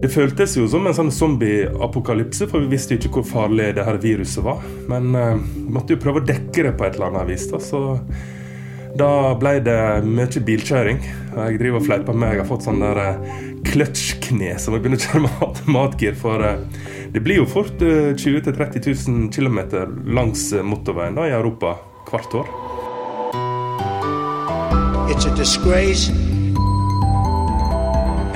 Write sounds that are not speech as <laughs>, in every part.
Det føltes jo som en sånn zombieapokalypse, for vi visste jo ikke hvor farlig det her viruset var. Men uh, vi måtte jo prøve å dekke det på et eller annet vis. da, så da ble det mye bilkjøring. Jeg driver og fleiper med jeg har fått sånn der uh, kløtsjkne som jeg begynner å kjøre med <laughs> automatgir. For uh, det blir jo fort uh, 20 000-30 000 km langs motorveien da, i Europa hvert år. It's a disgrace.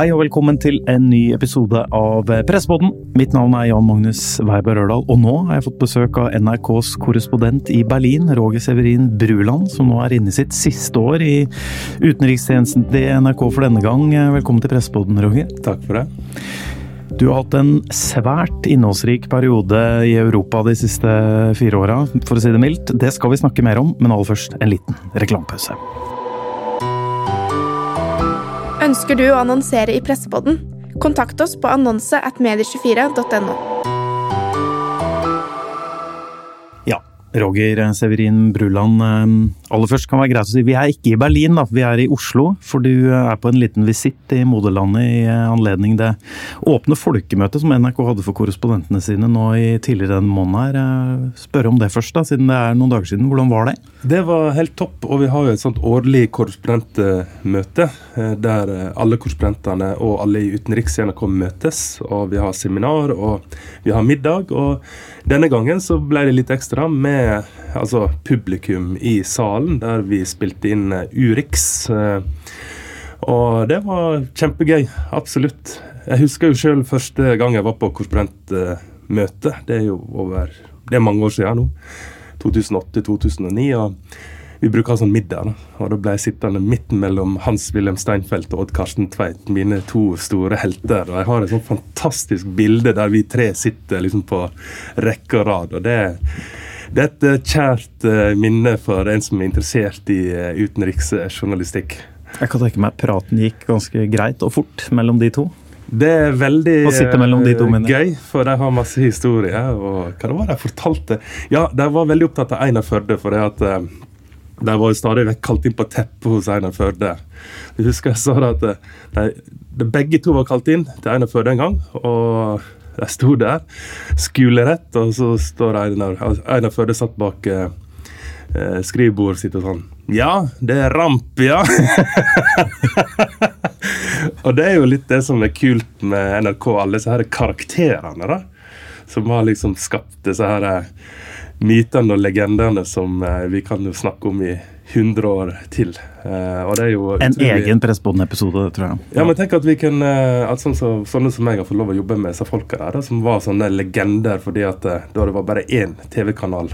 Hei og velkommen til en ny episode av Pressepodden. Mitt navn er Jan Magnus Weiber Ørdal, og nå har jeg fått besøk av NRKs korrespondent i Berlin, Roger Severin Bruland, som nå er inne i sitt siste år i utenrikstjenesten til NRK for denne gang. Velkommen til Pressepodden, Roger. Takk for det. Du har hatt en svært innholdsrik periode i Europa de siste fire åra, for å si det mildt. Det skal vi snakke mer om, men aller først en liten reklamepause. Ønsker du å annonsere i Pressepodden? Kontakt oss på annonse at medie24.no. Roger Severin Bruland. eh, Aller først kan det være greit å si vi er ikke i Berlin, da. Vi er i Oslo. For du eh, er på en liten visitt i moderlandet i eh, anledning det åpne folkemøtet som NRK hadde for korrespondentene sine nå i tidligere denne måneden her. Eh, Spørre om det først, da, siden det er noen dager siden. Hvordan var det? Det var helt topp, og vi har jo et sånt årlig korrespondentmøte eh, der eh, alle korrespondentene og alle i utenriks i NRK møtes. Og vi har seminar og vi har middag. Og denne gangen så ble det litt ekstra med altså, publikum i salen, der vi spilte inn eh, Urix. eh, Og det var kjempegøy. Absolutt. Jeg husker jo sjøl første gang jeg var på korrespondentmøte. Det er jo over Det er mange år siden nå. 2008-2009. og vi bruker sånn middag, og da ble jeg sittende midt mellom Hans-Wilhelm Steinfeld og Odd Karsten Tveit, mine to store helter. Og jeg har et sånt fantastisk bilde der vi tre sitter liksom på rekke og rad. og det, det er et eh, kjært eh, minne for en som er interessert i eh, utenriksjournalistikk. Jeg kan tenke meg praten gikk ganske greit og fort mellom de to. Det er veldig Å de to gøy, for de har masse historier. Og hva det var de fortalte? Ja, de var veldig opptatt av Einar Førde, for det at de var jo stadig vekk kalt inn på teppet hos Einar Førde. Jeg husker jeg sa det at eh, de, de, begge to var kalt inn til Einar Førde en gang. og de sto der, skulerett, og så står Einar Einar Førde satt bak eh, eh, skrivebordet sitt og sånn Ja, det er ramp, ja! <laughs> og det er jo litt det som er kult med NRK, alle disse her karakterene, da. Som har liksom skapt disse her eh, mytene og legendene som eh, vi kan jo snakke om i 100 år til. Eh, og det er jo En utrolig- egen Pressboden-episode, tror jeg. ja, men tenk at vi kan, eh, at sånn så, Sånne som meg har fått lov å jobbe med disse folka der, da, som var sånne legender fordi at da det var bare én TV-kanal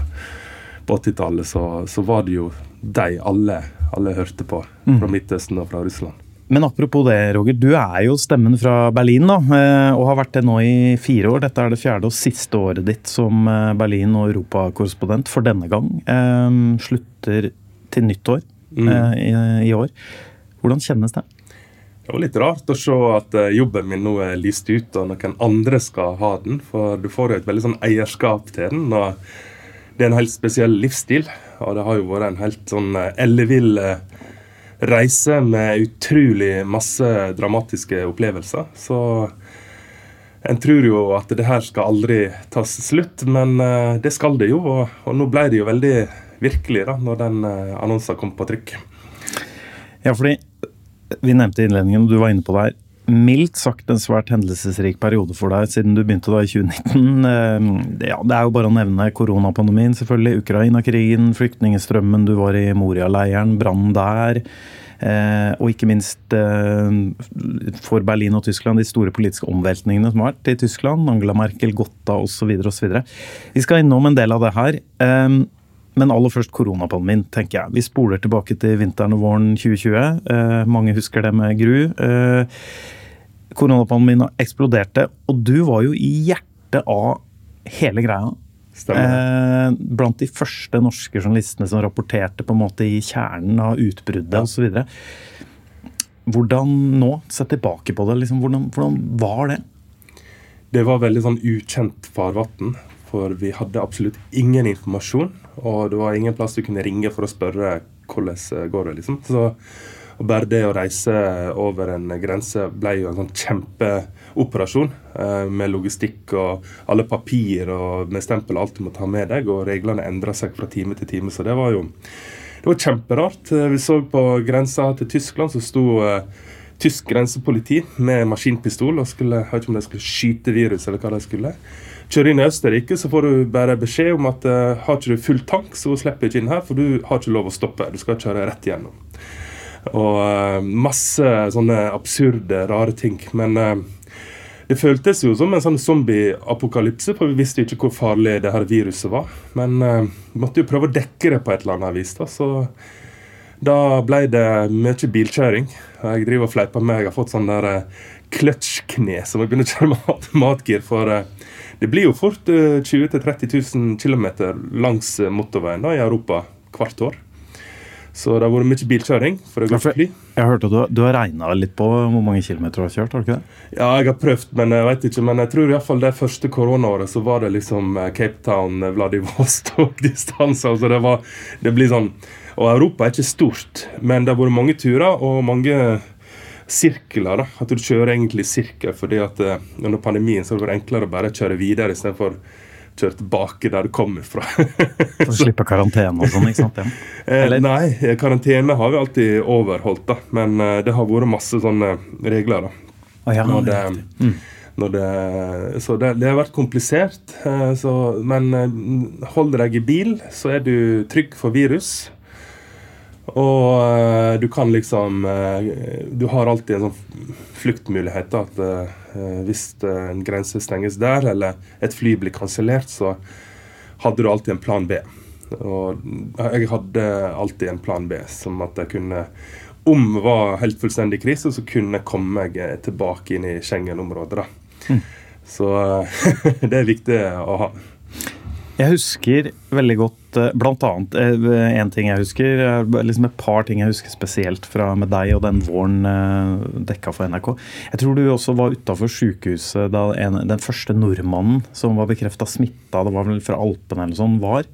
på 80-tallet, så, så var det jo de alle, alle hørte på fra Midtøsten og fra Russland. Men apropos det, Roger. Du er jo stemmen fra Berlin, da. eh, Og har vært det nå i fire år. Dette er det fjerde og siste året ditt som eh, Berlin- og europakorrespondent for denne gang. Eh, Slutter til nyttår mm. i, i år. Hvordan kjennes det? Det var litt rart å se at jobben min nå er lyst ut, og noen andre skal ha den. For du får jo et veldig sånn eierskap til den. og Det er en helt spesiell livsstil. Og det har jo vært en helt sånn ellevill eh, reise med utrolig masse dramatiske opplevelser. Så en tror jo at det her skal aldri ta slutt, men eh, det skal det jo. Og, og nå ble det jo veldig virkelig da, når den eh, annonsen kom på trykk. Ja, fordi vi nevnte innledningen, og du var inne på det her. Mildt sagt en svært hendelsesrik periode for deg siden du begynte da i 2019. Eh, Ja, det er jo bare å nevne koronapandemien, selvfølgelig. Ukraina-krigen, flyktningstrømmen, du var i Moria-leiren, brannen der. Eh, og ikke minst eh, for Berlin og Tyskland de store politiske omveltningene som har vært i Tyskland. Angela Merkel, Gotta osv. osv. Vi skal innom en del av det her. Men aller først koronapandemien, tenker jeg. Vi spoler tilbake til vinteren og våren 2020. Eh, mange husker det med gru. Eh, koronapandemien eksploderte, og du var jo i hjertet av hele greia. Eh, blant de første norske journalistene som rapporterte på en måte i kjernen av utbruddet osv. Hvordan nå, sett tilbake på det, liksom, hvordan, hvordan var det? Det var veldig sånn ukjent farvann, for vi hadde absolutt ingen informasjon. Og det var ingen plass du kunne ringe for å spørre hvordan det går det, liksom. Så og bare det å reise over en grense ble jo en sånn kjempeoperasjon. Eh, med logistikk og alle papir og med stempel og alt du må ta med deg. Og reglene endra seg fra time til time. Så det var jo det var kjemperart. Eh, vi så på grensa til Tyskland, så sto eh, tysk grensepoliti med maskinpistol og skulle, jeg vet ikke om de skulle skyte virus eller hva de skulle. Kjører inn i Østerrike, så får du bare beskjed om at uh, har ikke du full tank, så slipper du ikke inn her, for du har ikke lov å stoppe. Du skal kjøre rett igjennom. Og uh, masse sånne absurde, rare ting. Men uh, det føltes jo som en sånn zombie-apokalypse, for vi visste ikke hvor farlig det her viruset var. Men uh, vi måtte jo prøve å dekke det på et eller annet vis. da, så da ble det mye bilkjøring. Jeg driver og fleiper med jeg har fått sånn der kløtsjkne som jeg begynner å kjøre med automatgir. For det blir jo fort 20 000-30 000 km langs motorveien da, i Europa hvert år. Så det har vært mye bilkjøring. for å gå for fly. Jeg hørte at du, du har regna litt på hvor mange kilometer du har kjørt? har du ikke det? Ja, jeg har prøvd, men jeg vet ikke. Men jeg tror iallfall det første koronaåret så var det liksom eh, Cape Town, eh, Vladivostok-distanser. <laughs> Altså det, var, det blir sånn Og Europa er ikke stort, men det har vært mange turer og mange sirkler. da, At du kjører egentlig i sirkel fordi at eh, under pandemien så har det vært enklere å bare kjøre videre istedenfor kjøre tilbake der du kommer fra. <laughs> For å slippe karantene og sånn, ikke sant? Ja. <laughs> Eh, Eller- Nei, karantene har vi alltid overholdt, da. Men eh, det har vært masse sånne regler, da. Å, ja, Når det, Mm. når det, så det, det har vært komplisert. eh, Så, men holder hold deg i bil, så er du trygg for virus. Og eh, du kan liksom eh, Du har alltid en sånn fluktmulighet. da, At eh, hvis en grense stenges der, eller et fly blir kansellert, så hadde du alltid en plan B. Og jeg hadde alltid en plan B, som at jeg kunne Om det var helt fullstendig krise, så kunne jeg komme meg tilbake inn i Schengen-området. Mm. Så <laughs> det er viktig å ha. Jeg husker veldig godt eh, Blant annet en ting jeg husker. eh, liksom Et par ting jeg husker spesielt fra med deg og den våren eh, dekka for NRK. Jeg tror du også var utafor sykehuset da en, den første nordmannen som var bekrefta smitta, det var vel fra Alpene eller sånn, var.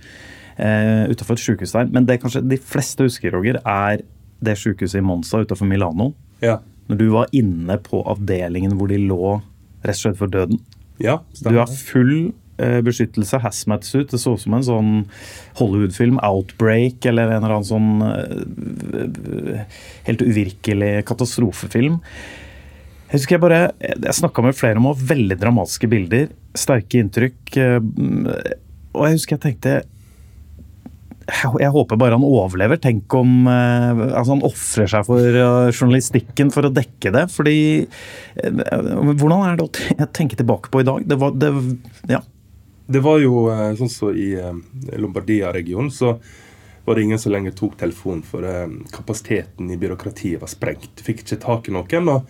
Uh, utafor et sykehus der. Men det kanskje de fleste husker, Roger, er det sykehuset i Monza utafor Milano. Ja. Når du var inne på avdelingen hvor de lå rett og slett for døden. ja Du er full eh, beskyttelse, hazmat-suit. Det så ut som en sånn Hollywood-film, Outbreak, eller en eller annen sånn eh, helt uvirkelig katastrofefilm. Jeg husker jeg bare Jeg snakka med flere om å veldig dramatiske bilder, sterke inntrykk. eh, Og jeg husker jeg tenkte jeg håper bare han overlever. Tenk om eh, altså han ofrer seg for eh, journalistikken for å dekke det. Fordi eh, Hvordan er det å tenke tilbake på i dag? Det var, det, ja. Det var jo eh, sånn som i eh, Lombardia-regionen, så var det ingen som lenger tok telefonen, for eh, kapasiteten i byråkratiet var sprengt. Fikk ikke tak i noen. og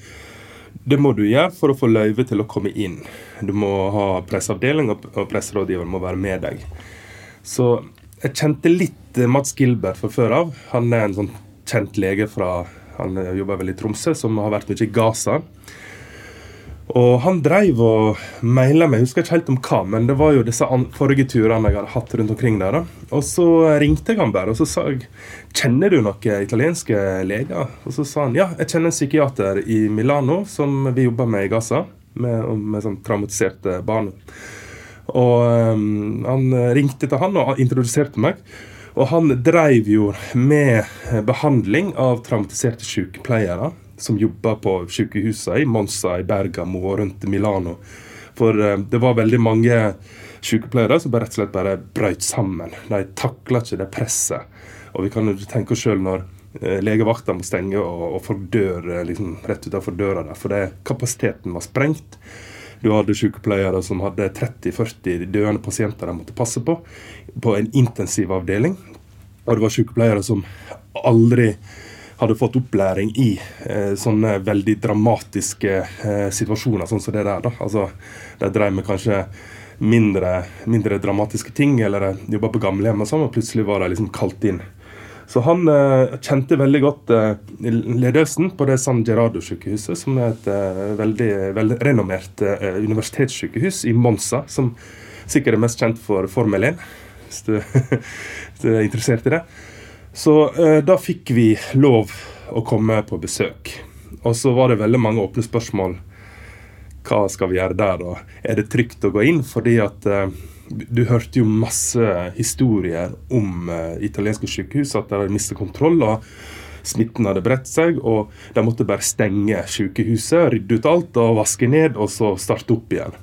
det må du gjøre for å få løyve til å komme inn. Du må ha presseavdeling, og presserådgiveren må være med deg. Så jeg kjente litt Mats Gilbert fra før av. Han er en sånn kjent lege fra Han jobber vel i Tromsø, som har vært mye i Gaza. Og han dreiv og maila meg, jeg husker ikke helt om hva, men det var jo disse forrige turene jeg hadde hatt rundt omkring der. Og så ringte jeg han bare og så sa jeg, kjenner du noen italienske leger. Og så sa han ja, jeg kjenner en psykiater i Milano som vi jobber med i Gaza, med, med sånn traumatiserte barn. Og um, han ringte til han og introduserte meg. Og han dreiv jo med behandling av traumatiserte sykepleiere som jobba på sykehusene i Monza, i Bergamo og rundt Milano. For eh, det var veldig mange sykepleiere som bare rett og slett bare brøt sammen. De takla ikke det presset. Og vi kan jo tenke oss sjøl når eh, legevakta må stenge og, og folk dør eh, liksom, rett utenfor døra der. For det, kapasiteten var sprengt. Du hadde sykepleiere som hadde 30-40 døende pasienter de måtte passe på, på en intensivavdeling. Og det var sykepleiere som aldri hadde fått opplæring i eh, sånne veldig dramatiske eh, situasjoner, sånn som det der. da. Altså, De drev med kanskje mindre, mindre dramatiske ting, eller de jobba på gamlehjem, og sånn, og plutselig var de liksom kalt inn. Så han eh, kjente veldig godt eh, ledelsen på det San Gerardo-sykehuset, som er et eh, veldig, veldig renommert eh, universitetssykehus i Monza, som sikkert er mest kjent for Formel 1, hvis du, <laughs> hvis du er interessert i det. Så eh, da fikk vi lov å komme på besøk. Og så var det veldig mange åpne spørsmål. Hva skal vi gjøre der, og er det trygt å gå inn? Fordi at eh, du hørte jo masse historier om eh, italienske sykehus, at de hadde mistet kontroll. og Smitten hadde bredt seg, og de måtte bare stenge sykehuset, rydde ut alt og vaske ned, og så starte opp igjen.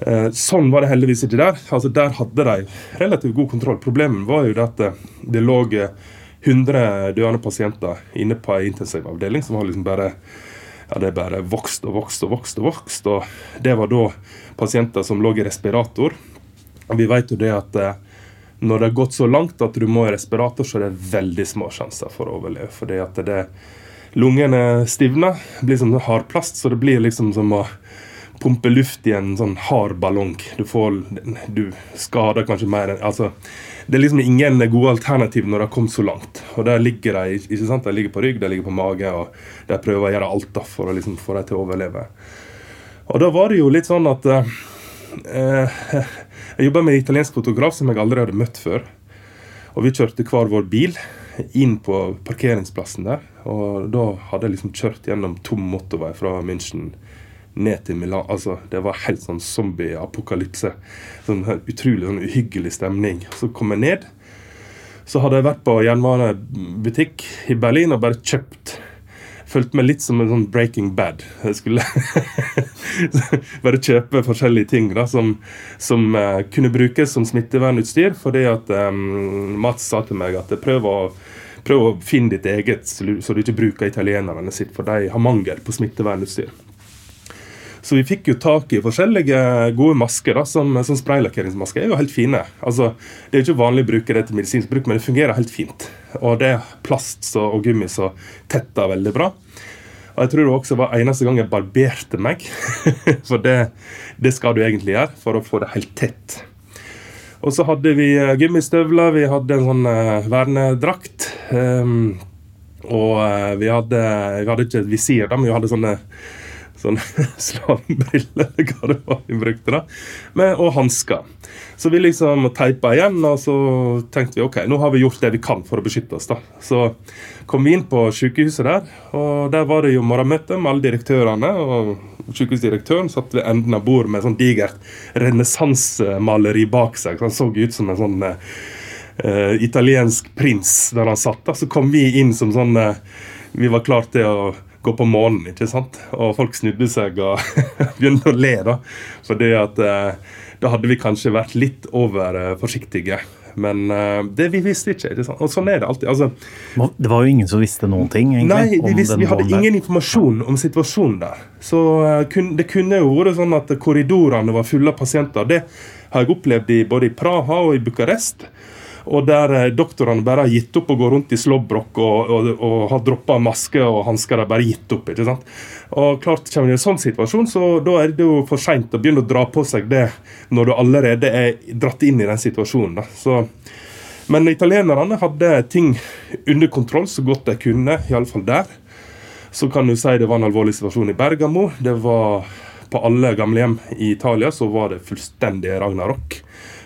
Eh, Sånn var det heldigvis ikke der. Altså Der hadde de relativt god kontroll. Problemet var jo at det, det lå eh, 100 døende pasienter inne på en intensivavdeling som har liksom bare ja, det bare vokst og vokst og vokst. og vokst, og Det var da pasienter som lå i respirator. Og Vi vet jo det at eh, når det har gått så langt at du må i respirator, så er det veldig små sjanser for å overleve. fordi at det, Lungene stivner, blir som hard plast, så det blir liksom som å pumpe luft i en sånn hard ballong. Du får Du skader kanskje mer enn Altså, det er liksom ingen gode alternativ når det har kommet så langt. Og der ligger de ikke sant? De ligger på rygg, de ligger på mage, og de prøver å gjøre alt da for å liksom få dem til å overleve. Og da var det jo litt sånn at eh, <laughs> Jeg jobba med en italiensk fotograf som jeg aldri hadde møtt før. Og vi kjørte hver vår bil inn på parkeringsplassen der. Og da hadde jeg liksom kjørt gjennom tom motorvei fra München ned til Milan. Altså, det var helt sånn zombie-apokalypse. Sånn utrolig sånn uhyggelig stemning. Så kom jeg ned. Så hadde jeg vært på jernvarebutikk i Berlin og bare kjøpt Følte meg litt som en sånn Breaking Bad. Jeg skulle <laughs> bare kjøpe forskjellige ting da, som, som uh, kunne brukes som smittevernutstyr. Fordi at um, Mats sa til meg at prøv å, prøv å finne ditt eget, så du ikke bruker italienerne sitt, for de har mangel på smittevernutstyr. Så vi fikk jo tak i forskjellige gode masker, da, som, som spraylakkeringsmasker. er jo helt fine. Altså, Det er jo ikke vanlig å bruke det til medisinsk bruk, men det fungerer helt fint. Og det er plast så, og gummi så tetter veldig bra. Og jeg tror det også var eneste gang jeg barberte meg. <laughs> For det, det skal du egentlig gjøre for å få det helt tett. Og så hadde vi eh, gummistøvler, vi hadde en sånn uh, vernedrakt. Um, og uh, vi, hadde, vi hadde ikke et visir, da, men vi hadde sånne sånn <laughs> slambriller, eller hva det var vi brukte, da, med, og hansker. Så vi liksom teipa igjen, og så tenkte vi ok, nå har vi gjort det vi kan for å beskytte oss. da. Så kom vi inn på sykehuset der, og der var det jo morgenmøte med alle direktørene. og Sykehusdirektøren satt ved enden av bordet med sånn digert renessansemaleri bak seg. Han så ut som en sånn uh, italiensk prins der han satt. da. Så kom vi inn som sånn uh, Vi var klart til å gå på månen, ikke sant? Og folk snudde seg og <laughs> begynte å le, da. Fordi at eh, da hadde vi kanskje vært litt over eh, forsiktige. Men eh, det vi visste ikke. ikke sant? Og sånn er det alltid. altså Det var jo ingen som visste noen ting, egentlig. Nei, vi, visste, vi hadde ingen informasjon om situasjonen der. Så eh, kun, det kunne jo vært sånn at korridorene var fulle av pasienter. Det har jeg opplevd i, både i Praha og i Bucuresti. Og der eh, doktorene bare har gitt opp å gå rundt i slåbrok og, og, og har droppa maske og hansker. De bare gitt opp. ikke sant? Og klart Kommer det i en sånn situasjon, så da er det jo for seint å begynne å dra på seg det når du allerede er dratt inn i den situasjonen. da. Så men italienerne hadde ting under kontroll så godt de kunne, iallfall der. Så kan du si det var en alvorlig situasjon i Bergamo. Det var På alle gamlehjem i Italia så var det fullstendig ragnarok.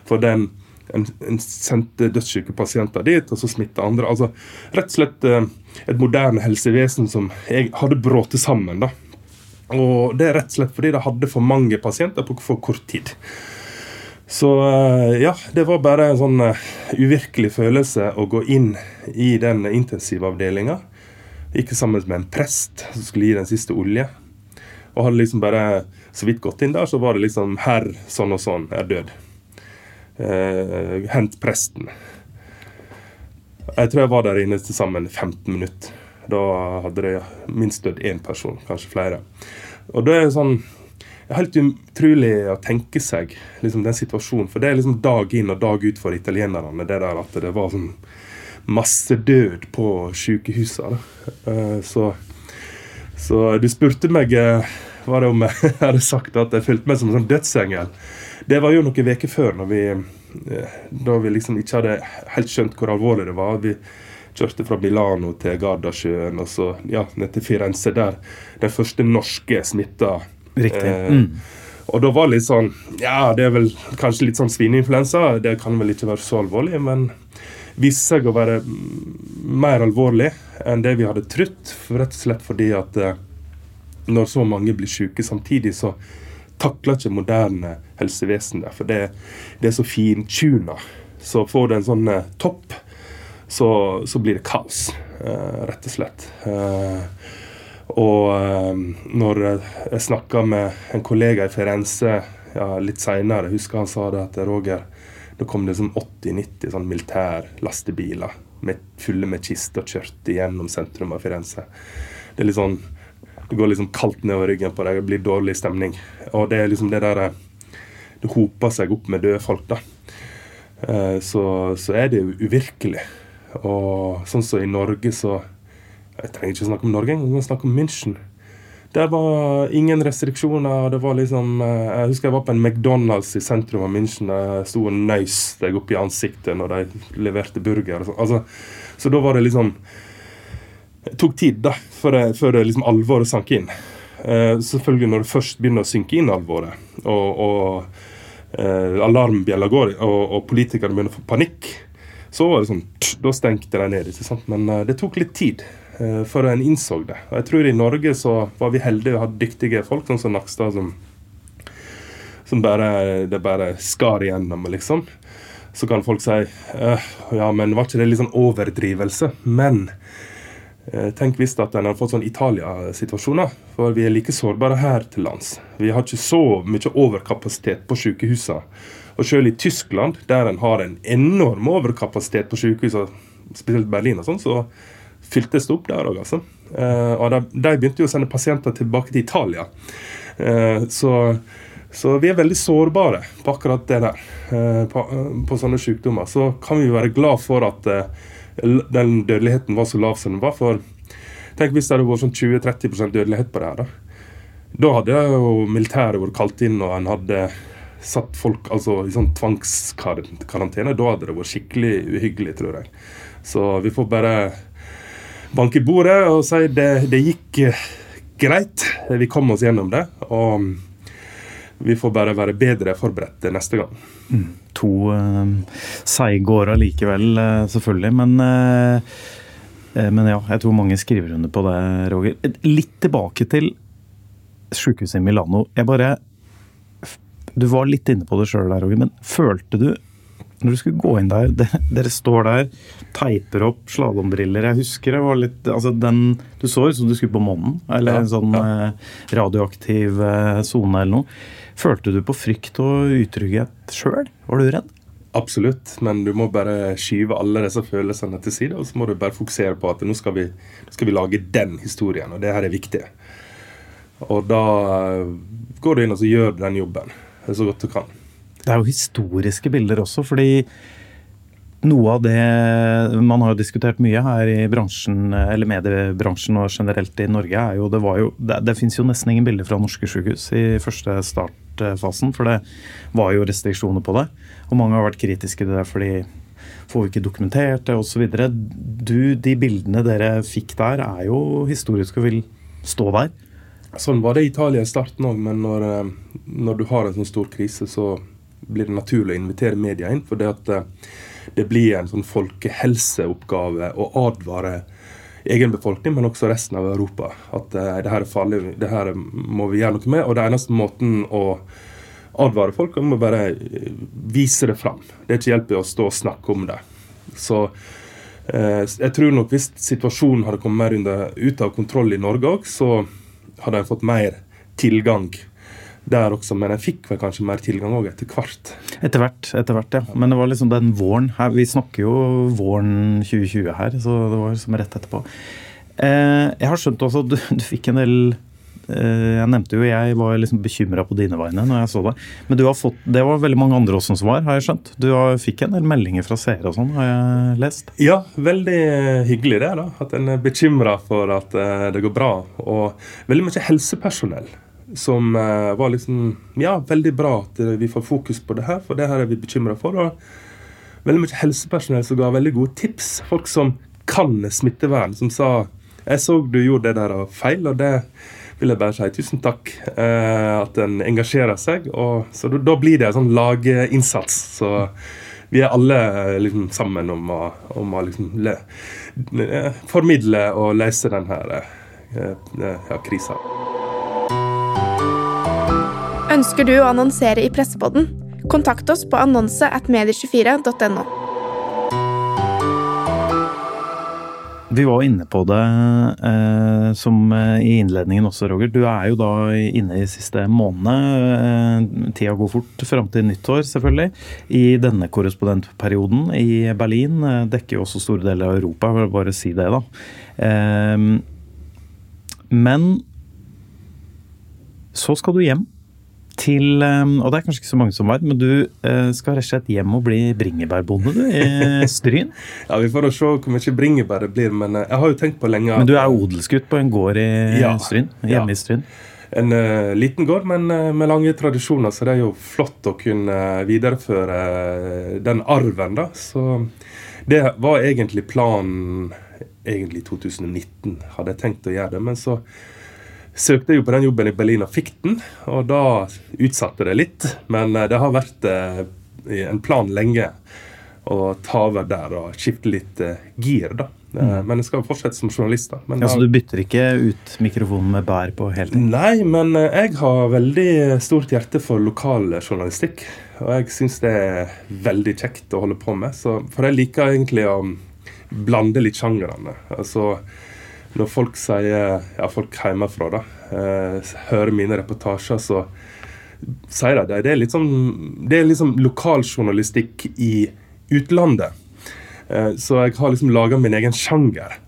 For den en, en sendte dødssyke pasienter dit, og så smitta andre. Altså rett og slett eh, et moderne helsevesen som jeg hadde brutt sammen. da. Og det er rett og slett fordi de hadde for mange pasienter på for kort tid. Så eh, ja, det var bare en sånn eh, uvirkelig følelse å gå inn i den intensivavdelinga. Gikk sammen med en prest som skulle gi den siste olje. Og hadde liksom bare så vidt gått inn der, så var det liksom Herr sånn og sånn er død. Eh, hent presten. Jeg tror jeg var der inne til sammen 15 minutter. Da hadde det minst dødd én person, kanskje flere. Og sånn det er helt utrolig å tenke seg liksom, den situasjonen. For det er liksom dag inn og dag ut for italienerne. Det der at det var sånn masse død på sykehusene. Eh, Så, så du spurte meg eh, var det om jeg <laughs> hadde sagt at jeg følte meg som en sånn dødsengel. Det var jo noen uker før, når vi, eh, da vi liksom ikke hadde helt skjønt hvor alvorlig det var. Vi, Kjørte fra Milano til Gardasjøen og så ja, ned til Firenze, der den første norske smitta. Riktig. Eh, Mm. Og da var det litt sånn Ja, det er vel kanskje litt sånn svineinfluensa. Det kan vel ikke være så alvorlig, men viste seg å være mer alvorlig enn det vi hadde trodd. Rett og slett fordi at eh, når så mange blir syke samtidig, så takler ikke moderne helsevesen der, For det, det er så fintuna. Så får du en sånn eh, topp, så, så blir det kaos, eh, rett og slett. Eh, og når jeg snakka med en kollega i Firenze ja, litt seinere, husker han sa det at Roger Da kom det sånn 80-90 sånn militærlastebiler med, fulle med kister kjørte gjennom sentrum av Firenze. Det er litt sånn Det går liksom kaldt nedover ryggen på deg, det blir dårlig stemning. Og det er liksom det der Det hoper seg opp med døde folk, da. Eh, så, så er det uvirkelig. Og sånn som i Norge, så Jeg trenger ikke snakke om Norge engang, jeg kan snakke om München. Der var ingen restriksjoner. det var liksom, eh, Jeg husker jeg var på en McDonald's i sentrum av München. Jeg sto og nøys deg opp i ansiktet når de leverte burger. sånn. Altså, så da var det liksom tok tid da, før før liksom alvoret sank inn. Uh, selvfølgelig når det først begynner å synke inn alvoret, og, og uh, alarmbjella går, og, og politikerne begynner å få panikk, så var det sånn tsk, Da stengte de ned. ikke sant? Men uh, det tok litt tid før en innså det. Og jeg tror i Norge så var vi heldige og hadde dyktige folk, sånn som Nakstad, som, som bare, det bare skar igjennom, liksom. Så kan folk si «Øh, ja, men var ikke det litt sånn overdrivelse? Men tenk hvis at en har fått sånn Italia-situasjoner. For vi er like sårbare her til lands. Vi har ikke så mye overkapasitet på sykehusene. Og selv i Tyskland, der en har en enorm overkapasitet på sykehusene, spesielt Berlin og sånn, så fyltes det opp der òg, altså. Eh, og de, begynte jo å sende pasienter tilbake til Italia. Eh, så, så vi er veldig sårbare på akkurat det der. eh, på, eh, på sånne sykdommer. Så kan vi være glad for at eh, den dødeligheten var så lav som den var. For tenk hvis det hadde vært sånn 20-30% dødelighet på det her. Da, da hadde jo militæret vært kalt inn, og en hadde satt folk altså, i sånn tvangskarantene. Da hadde det vært skikkelig uhyggelig, tror jeg. Så vi får bare banke bordet og si det, det gikk greit. Vi kom oss gjennom det. Og vi får bare være bedre forberedt neste gang. To uh, seige år allikevel, eh, selvfølgelig. Men, eh, eh, men ja, jeg tror mange skriver under på det, Roger. Litt tilbake til sykehuset i Milano. Jeg bare Du var litt inne på det sjøl der, Roger, men følte du når du skulle gå inn der <laughs> det, Dere står der, teiper opp slalåmbriller. Jeg husker det var litt altså den, Du så ut som du skulle på månen, eller Ja, en sånn ja. eh, radioaktiv eh, sone eller noe. Følte du på frykt og utrygghet sjøl? Var du redd? Absolutt, men du må bare skyve alle disse følelsene til side, og så må du bare fokusere på at nå skal vi, nå skal vi lage den historien, og det her er viktig. Og da eh, går du inn og så gjør den jobben så godt du kan. Det er jo historiske bilder også, fordi noe av det man har diskutert mye her i bransjen, eller mediebransjen og generelt i Norge, er jo det var jo Det, det fins jo nesten ingen bilder fra norske sykehus i første startfasen, for det var jo restriksjoner på det. Og mange har vært kritiske til det fordi får vi ikke dokumentert det osv. De bildene dere fikk der, er jo historiske og vil stå der. Sånn var det i Italia i starten òg, men når, eh, når du har en sånn stor krise, så blir det naturlig å invitere media inn. For det at eh, det blir en sånn folkehelseoppgave å advare egen befolkning, men også resten av Europa. At uh, det her er farlig, det her må vi gjøre noe med. Og det eneste måten å advare folk er å bare eh, vise det fram. Det er ikke hjelp i å stå og snakke om det. Så uh, jeg tror nok hvis situasjonen hadde kommet mer under, ut av kontroll i Norge òg, så hadde jeg fått mer tilgang der også. Men jeg fikk vel kanskje mer tilgang òg etter hvert. Etter hvert, etter hvert, ja. Men det var liksom den våren her, Vi snakker jo våren 2020 her, så det var liksom rett etterpå. Eh, jeg har skjønt også at du, du fikk en del eh, Jeg nevnte jo jeg var liksom bekymra på dine vegne når jeg så deg. Men du har fått, det var veldig mange andre også som var, har jeg skjønt. Du har, fikk en del meldinger fra seere og sånn, har jeg lest. Ja, veldig hyggelig det. da, At en er bekymra for at eh, det går bra. Og veldig mye helsepersonell som eh, var liksom Ja, veldig bra at eh, vi får fokus på det her, for det her er vi bekymra for. Og veldig mye helsepersonell som ga veldig gode tips. Folk som kan smittevern, som sa jeg så du gjorde det der og feil, og det vil jeg bare si tusen takk. Eh, at en engasjerer seg. Og, så da, blir det en sånn laginnsats. Så vi er alle liksom sammen om å, om å liksom le, formidle og løse denne eh, ja, krisa. Ønsker du å annonsere i Pressepodden? Kontakt oss på annonse at medie24.no. Vi var inne på det eh, som eh, i innledningen også, Roger. Du er jo da inne i siste måned. Eh, tida går fort fram til nyttår, selvfølgelig. I denne korrespondentperioden i Berlin eh, dekker jo også store deler av Europa, jeg vil bare si det, da. Eh, men så skal du hjem til ehm, Og det er kanskje ikke så mange som vet, men du eh, skal rett og slett hjem og bli bringebærbonde, du, i <laughs> Stryn? ja, vi får se hvor mye bringebær det blir, men eh, jeg har jo tenkt på lenge Men du er odelsgutt på en gård i ja, Stryn? Hjemme ja. i Stryn? En uh, liten gård, men uh, med lange tradisjoner, så det er jo flott å kunne videreføre den arven, da. Så det var egentlig planen egentlig 2019, hadde jeg tenkt å gjøre det. Men så søkte jeg jo på den jobben i Berlin og fikk den, og da utsatte det litt. Men eh, det har vært eh, en plan lenge å ta over der og skifte litt eh, gir, da. Mm. Men jeg skal fortsette som journalist. da. Men ja, Så du bytter ikke ut mikrofonen med bær på hele tiden? Nei, men jeg har veldig stort hjerte for lokaljournalistikk. Og jeg syns det er veldig kjekt å holde på med. Så, for jeg liker egentlig å blande litt sjangrene. Altså når folk sier ja, folk hjemmefra da, eh, hører mine reportasjer, så sier de det. Det er litt sånn, det er liksom lokaljournalistikk i utlandet. Eh, så jeg har liksom laga min egen sjanger.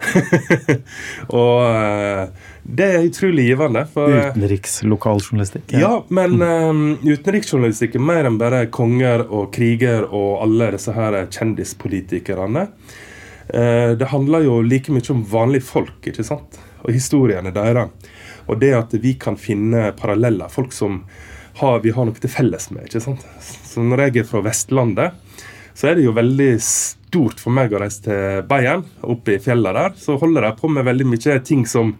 <laughs> og eh, det er utrolig givende. Utenrikslokaljournalistikk? Ja, ja men mm. utenriksjournalistikk er mer enn bare konger og kriger og alle disse her kjendispolitikerne. Eh, det handler jo like mye om vanlige folk ikke sant? og historiene deres. Og det at vi kan finne paralleller. Folk som har, vi har noe til felles med. ikke sant? Så Når jeg er fra Vestlandet, så er det jo veldig stort for meg å reise til Bayern, oppe i fjellene der. Så holder de på med veldig mye ting som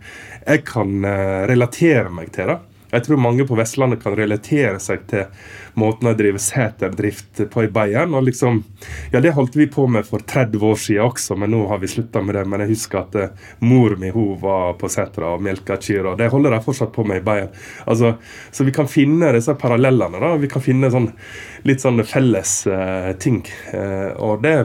jeg kan eh, relatere meg til. da. Jeg tror mange på Vestlandet kan relatere seg til måten å drive seterdrift på i Bayern. og liksom, ja Det holdt vi på med for 30 år siden også, men nå har vi slutta med det. Men jeg husker at uh, mor mi hun var på setra og melka kyr, og det holder de fortsatt på med i Bayern. Altså, så vi kan finne disse parallellene. da, Vi kan finne sånn, litt sånne felles uh, ting. Uh, og det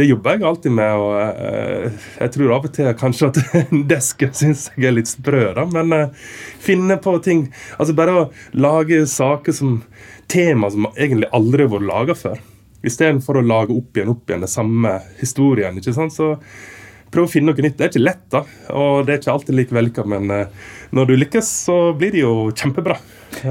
det jobber jeg alltid med. og uh, Jeg tror av og til kanskje at <laughs> desken syns jeg er litt sprø, da, men uh, finne på ting. Altså Bare å lage saker som tema som egentlig aldri har vært laga før. Istedenfor å lage opp igjen opp igjen den samme historien. ikke sant, så Prøv å finne noe nytt. Det er ikke lett, da, og det er ikke alltid like vellykka, men uh, når du lykkes, så blir det jo kjempebra. <laughs> det,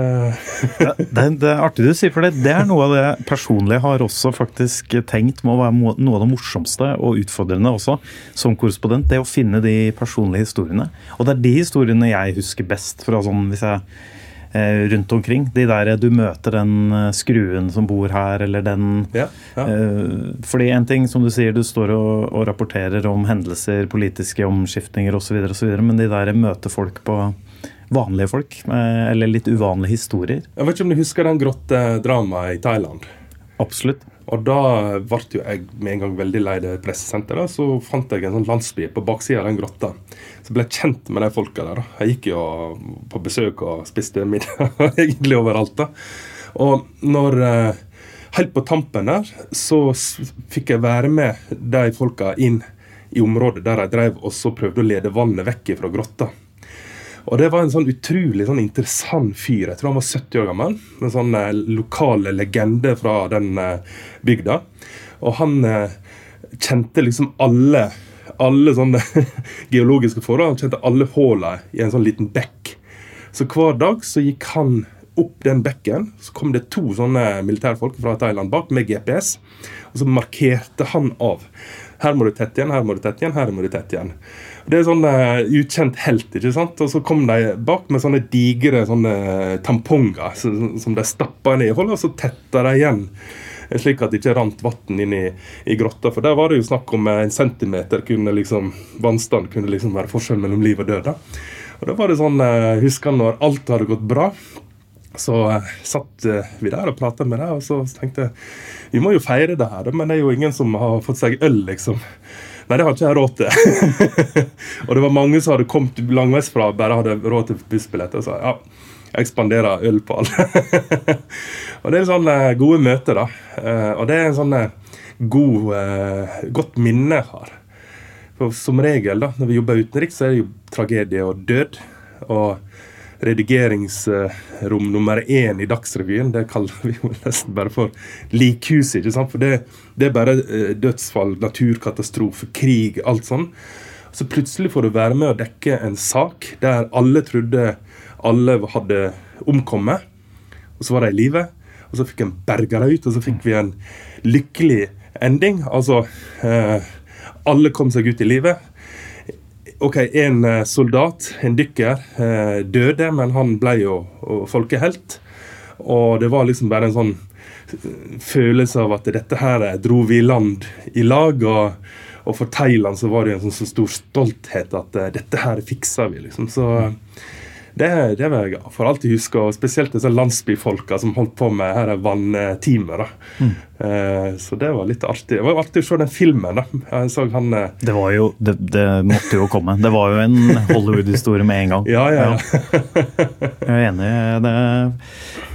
det, er, det, er artig du sier, for det, det er noe av det personlig har også faktisk tenkt må være noe av det morsomste og utfordrende også som korrespondent. Det å finne de personlige historiene. Og det er de historiene jeg husker best fra sånn hvis jeg Eh, rundt omkring. De der du møter den eh, skruen som bor her, eller den ja, ja. Eh, fordi en ting, som du sier, du står og, og rapporterer om hendelser, politiske omskiftninger osv., men de der møter folk på vanlige folk, eller litt uvanlige historier. Jeg vet ikke om du husker den grottedramaet i Thailand? Absolutt. Og da ble jo jeg med en gang veldig lei det pressesenteret. Så fant jeg en sånn landsby på baksida av den grotta. Så ble jeg kjent med de folka der. Jeg gikk jo på besøk og spiste middag <laughs> egentlig overalt. da. Og når eh, Helt på tampen der så fikk jeg være med de folka inn i området der de drev og så prøvde å lede vannet vekk fra grotta. Og det var en sånn utrolig sånn interessant fyr. Jeg tror han var 70 år gammel. En sånn eh, lokal legende fra den eh, bygda. Og han eh, kjente liksom alle alle sånne <laughs> geologiske forhold. Han kjente alle hullene i en sånn liten bekk. Så hver dag så gikk han opp den bekken. Så kom det to sånne militærfolk fra Thailand bak med GPS. Og så markerte han av. Her må du tette igjen, her må du tette igjen, her må du tette igjen. Det er sånn uh, ukjent helt. ikke sant? Og så kom de bak med sånne digre sånne tamponger som, som de stappa ned i hullet, og så tetta de igjen Slik at det ikke rant vann inn i, i grotta. For der var det jo snakk om en centimeter kunne liksom, vannstand kunne liksom være forskjell mellom liv og død. da. Og da var det sånn, jeg husker når alt hadde gått bra, så eh, satt eh, vi der og prata med deg, og så tenkte jeg vi må jo feire det her, men det er jo ingen som har fått seg øl, liksom. Nei, det har ikke jeg råd til. <laughs> og det var mange som hadde kommet langveisfra bare hadde råd til bussbillett. Og sa ja, jeg spanderer øl på alle. <laughs> og det er sånne gode møter, da. Eh, og det er en sånn god, godt minne jeg har. For som regel da, når vi jobber utenriks, så er det jo tragedie og død. Og redigeringsrom nummer én i Dagsrevyen. Det kaller vi jo nesten bare for likhuset. ikke sant? For det, det er bare eh, dødsfall, naturkatastrofe, krig, alt sånn. Så plutselig får du være med å dekke en sak der alle trodde alle hadde omkommet. Og så var de i live. Og så fikk en berga dem ut, og så fikk vi en lykkelig ending. Altså eh, Alle kom seg ut i livet. Ok, En eh, soldat, en dykker, eh, døde, men han ble jo folkehelt. Og det var liksom bare en sånn eh, følelse av at dette her dro vi i land i lag. Og, og for Thailand så var det en sånn så stor stolthet at dette her fiksa vi, liksom. Så det, det vil jeg for alltid huske, og spesielt disse landsbyfolka som holdt på med her vannteamet. Mm. Eh, så det var litt artig. Det var artig å se den filmen. da. Jeg så han... Eh... Det var jo, det, det, måtte jo komme. Det var jo en Hollywood-historie med en gang. ja, ja. ja. jeg er enig det.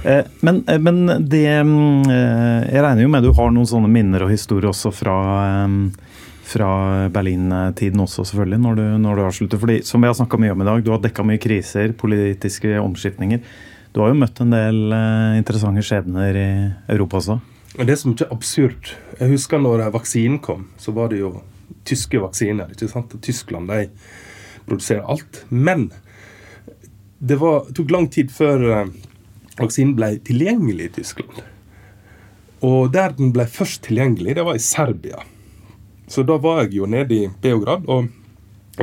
Eh, men, eh, men, det mm, Jeg regner jo med du har noen sånne minner og historier også fra fra Berlin-tiden også, selvfølgelig, når du, når du har sluttet. Fordi, som vi har snakka mye om i dag, du har dekka mye kriser, politiske omskiftninger. Du har jo møtt en del eh, interessante skjebner i Europa også. Det som ikke er absurd Jeg husker når vaksinen kom, så var det jo tyske vaksiner. ikke sant? Tyskland de produserer alt. Men det var, tok lang tid før uh, vaksinen ble tilgjengelig i Tyskland. Og der den ble først tilgjengelig, det var i Serbia. Så da var jeg jo nede i Beograd og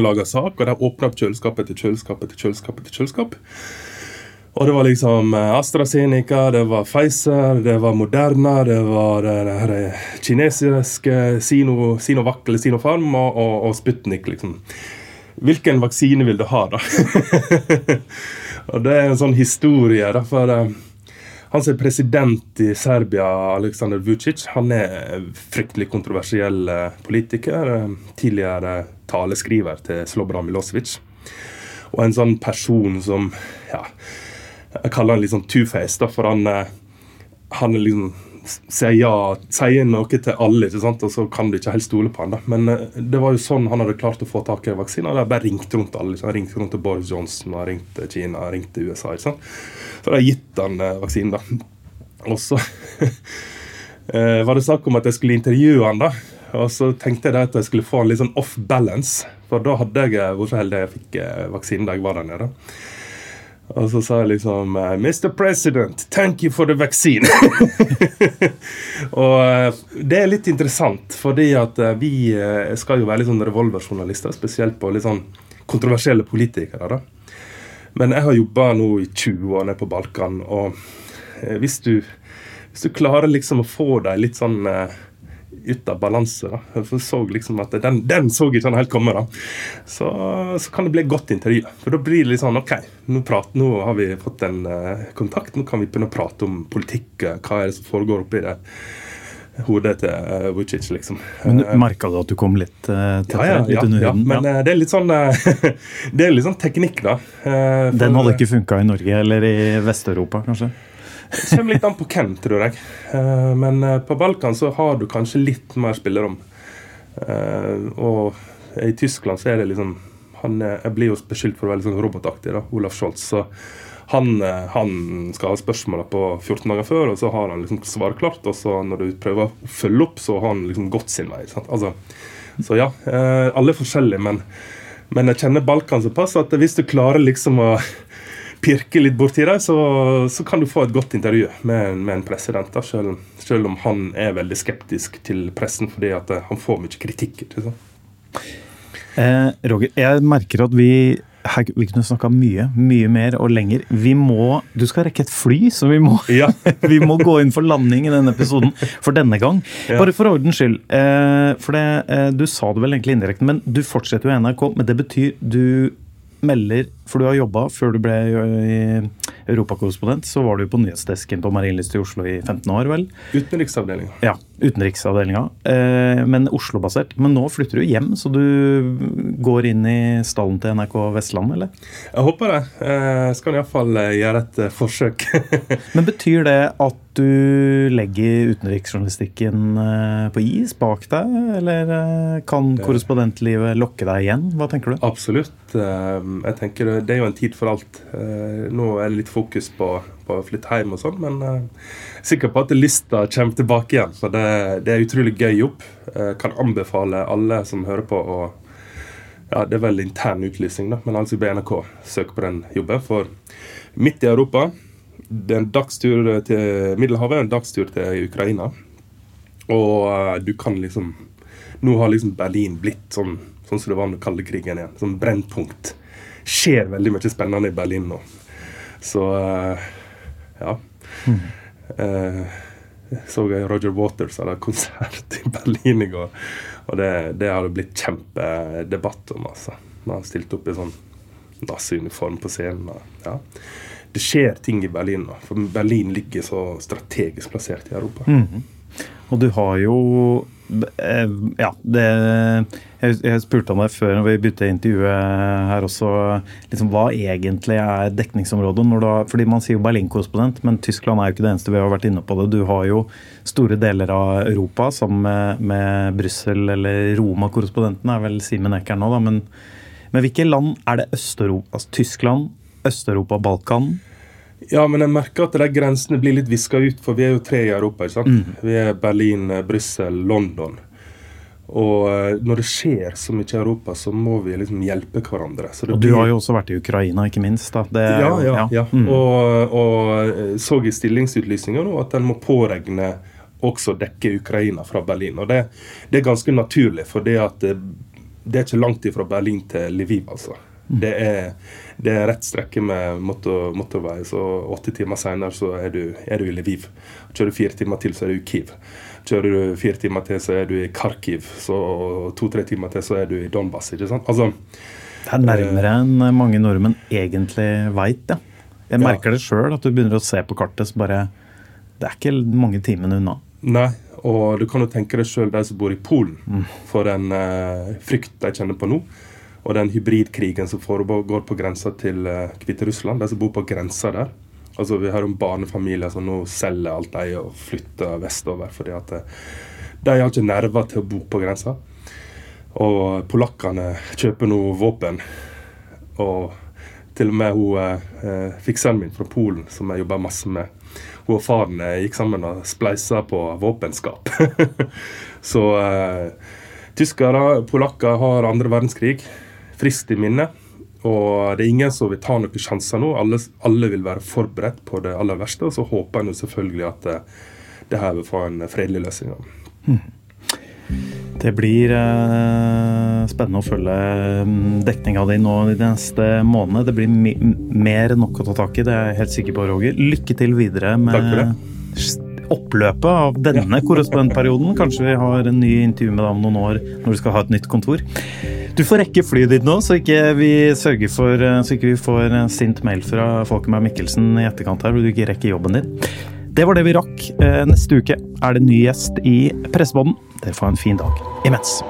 laga sak, og de åpna opp kjøleskapet til kjøleskapet til kjøleskapet til kjøleskap. Og det var liksom eh, AstraZeneca, det var Pfizer, det var Moderna, det var det her kinesiske Sino, Sinovac eller Sinopharm og, og, og Sputnik, liksom. Hvilken vaksine vil du ha, da? <laughs> og det er en sånn historie. da, for... Han som er president i Serbia, Aleksandr Vucic, han er fryktelig kontroversiell eh, politiker. Eh, tidligere taleskriver til Slobran Milosevic. Og en sånn person som ja, Jeg kaller han litt sånn two-face, for han, eh, han er liksom sier ja, sier noe til alle, ikke sant? og så kan du ikke helt stole på han da. Men uh, det var jo sånn han hadde klart å få tak i vaksiner. Han bare ringt rundt alle. Han ringte rundt til Boris Johnson, han ringte Kina, han ringte USA. ikke sant? Så hadde jeg gitt han uh, vaksinen. da. Og så uh, <laughs> var det snakk om at jeg skulle intervjue han da. Og så tenkte jeg at jeg skulle få han litt sånn off balance. For da hadde jeg vært så heldig jeg fikk vaksinen da jeg var der nede. Og så sa jeg liksom eh, Mr. President, thank you for the vaccine. <laughs> og eh, det er litt interessant, fordi at eh, vi skal jo være litt sånn revolverjournalister, spesielt på litt sånn kontroversielle politikere. da. Men jeg har jobba nå i 20 år nede på Balkan, og hvis du, hvis du klarer liksom å få dem litt sånn ut av balanse. da. For så liksom at den, den så ikke han helt komme. da. Så, så, kan det bli et godt intervju. For da blir det litt sånn OK, nå, prat, nå har vi fått en uh, kontakt. Nå kan vi begynne å prate om politikk. Hva er det som foregår oppi det hodet til uh, Vucic, liksom. Men du Merka du at du kom litt uh, tettere? Ja, ja, ja, ja, men uh, det er litt sånn <laughs> det er litt sånn teknikk, da. Den hadde ikke funka i Norge eller i Vest-Europa, kanskje? Det kommer litt an på hvem, tror jeg. Eh, men eh, på Balkan så har du kanskje litt mer spillerom. Eh, og i Tyskland så er det liksom han, Jeg blir jo beskyldt for å være litt sånn robotaktig, da, Olaf Scholz. Så han, han, skal ha spørsmåla på 14 dager før, og så har han liksom svaret klart. Og så når du prøver å følge opp, så har han liksom gått sin vei. Altså, så ja, alle er forskjellige, men, men jeg kjenner Balkan såpass at hvis du klarer liksom å pirke litt borti det, så, så, kan du få et godt intervju med, med en president. Da, selv, selv, om han er veldig skeptisk til pressen fordi at eh, han får mye kritikk. Eh, Roger, jeg merker at vi her, vi kunne snakka mye, mye mer og lenger. Vi må Du skal rekke et fly, så vi må, Ja. <laughs> vi må gå inn for landing i denne episoden for denne gang. Ja. Bare for ordens skyld. Eh, for det, eh, du sa det vel egentlig indirekte, men du fortsetter jo i NRK. Men det betyr du melder For du har jobba før du ble eh, europakorrespondent, så var du på nyhetsdesken på Marienlyst i Oslo i 15 år, vel? Utenriksavdelinga. Ja, utenriksavdelinga. Eh, men Oslo-basert. Men nå flytter du hjem, så du går inn i stallen til NRK Vestland, eller? Jeg håper det. Jeg skal iallfall gjøre et eh, forsøk. <laughs> Men betyr det at du legger utenriksjournalistikken eh, på is bak deg, eller eh, kan korrespondentlivet lokke deg igjen? Hva tenker du? Absolutt. Eh, Jeg tenker det- Det er jo en tid for alt. Eh, Nå er det litt fokus på, på å flytte hjem og sånn, men eh, jeg er sikker på at lista kommer tilbake igjen. For det, det er utrolig gøy jobb. Jeg kan anbefale alle som hører på å ja, Det er vel intern utlysning, da, men altså NRK søker på den jobben. For midt i Europa det er en dagstur til Middelhavet en dagstur til Ukraina. Og eh, du kan liksom Nå har liksom Berlin blitt sånn, sånn som det var under kalde krigen igjen. Sånn brennpunkt. Skjer veldig mye spennende i Berlin nå. Så eh, ja. Eh, jeg så jeg Roger Waters hadde konsert <laughs> i Berlin i går. Og det, det har det blitt kjempedebatt om. altså. Man har stilt opp i sånn naziuniform på scenen. Ja. Det skjer ting i Berlin nå. For Berlin ligger så strategisk plassert i Europa. Og du har jo eh, Ja, det Jeg, spurte om deg før når vi begynte intervjuet her også, liksom hva egentlig er dekningsområdet? Når har, fordi man sier jo Berlin-korrespondent, men Tyskland er jo ikke det eneste. Vi har vært inne på det. Du har jo store deler av Europa sammen med, med Brussel eller Roma-korrespondenten, er vel Simen Ecker nå, da. Men, men hvilke land er det Øst-Europa? Altså Tyskland, Øst-Europa, Balkan? Ja, men jeg merker at de grensene blir litt viska ut, for vi er jo tre i Europa. ikke sant? Vi er Berlin, eh, Brussel, London. Og eh, når det skjer så mye i Europa, så må vi liksom hjelpe hverandre. Og du blir- har jo også vært i Ukraina, ikke minst. da. Det, ja, Ja, ja. ja. Mm. Og, og eh, så i stillingsutlysninga nå at en må påregne også dekke Ukraina fra Berlin. Og det, det er ganske naturlig, for det, at det, det er ikke langt ifra Berlin til Lviv, altså. Det er, det er rett strekke med motorvei, så åtte timer seinere så er du, er du i Lviv. Kjører du fire timer til, så er du i Kiev. Kjører du fire timer til, så er du i Kharkiv. Så to-tre timer til, så er du i Donbas. ikke sant? Altså, Det er nærmere enn mange nordmenn egentlig veit, ja. Jeg Ja. merker det sjøl, at du begynner å se på kartet, så bare Det er ikke mange timene unna. Nei, og du kan jo tenke deg sjøl de som bor i Polen, for den uh, frykt de kjenner på nå. Og den hybridkrigen som foregår på grensa til uh, Hviterussland. De som bor på grensa der. Altså Vi hører om barnefamilier som nå selger alt de og flytter vestover fordi at eh, de har ikke nerver til å bo på grensa. Og polakkene kjøper nå våpen. Og til og med hun eh, fikseren min fra Polen, som jeg jobber masse med, hun og faren eh, gikk sammen og spleisa på våpenskap. <laughs> Så eh, tyskere, polakker har andre verdenskrig friskt i minne. Og det er ingen som vil ta noen sjanser nå. Alle, alle vil være forberedt på det aller verste. Og så håper en jo selvfølgelig at det, det her vil få en fredelig løsning. Det blir eh, spennende å følge mm, dekninga di nå de neste månedene. Det blir mer enn nok å ta tak i, det er jeg helt sikker på, Roger. Lykke til videre med oppløpet av denne korrespondentperioden. Kanskje vi har en ny intervju med deg om noen år når du skal ha et nytt kontor. Du får rekke flyet ditt nå, så ikke vi sørger for eh, så ikke vi får sint mail fra Folkemar Mikkelsen i etterkant her, hvor du ikke rekker jobben din. Det var det vi rakk. Eh, Neste uke er det ny gjest i Pressebånden. Dere får ha en fin dag imens.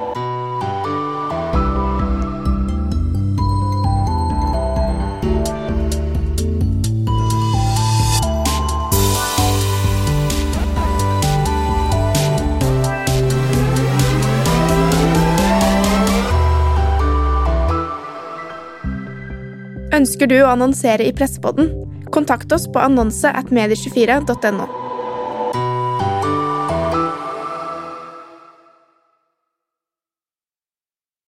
Ønsker du å annonsere i Pressepodden? Kontakt oss på annonse at medie24.no.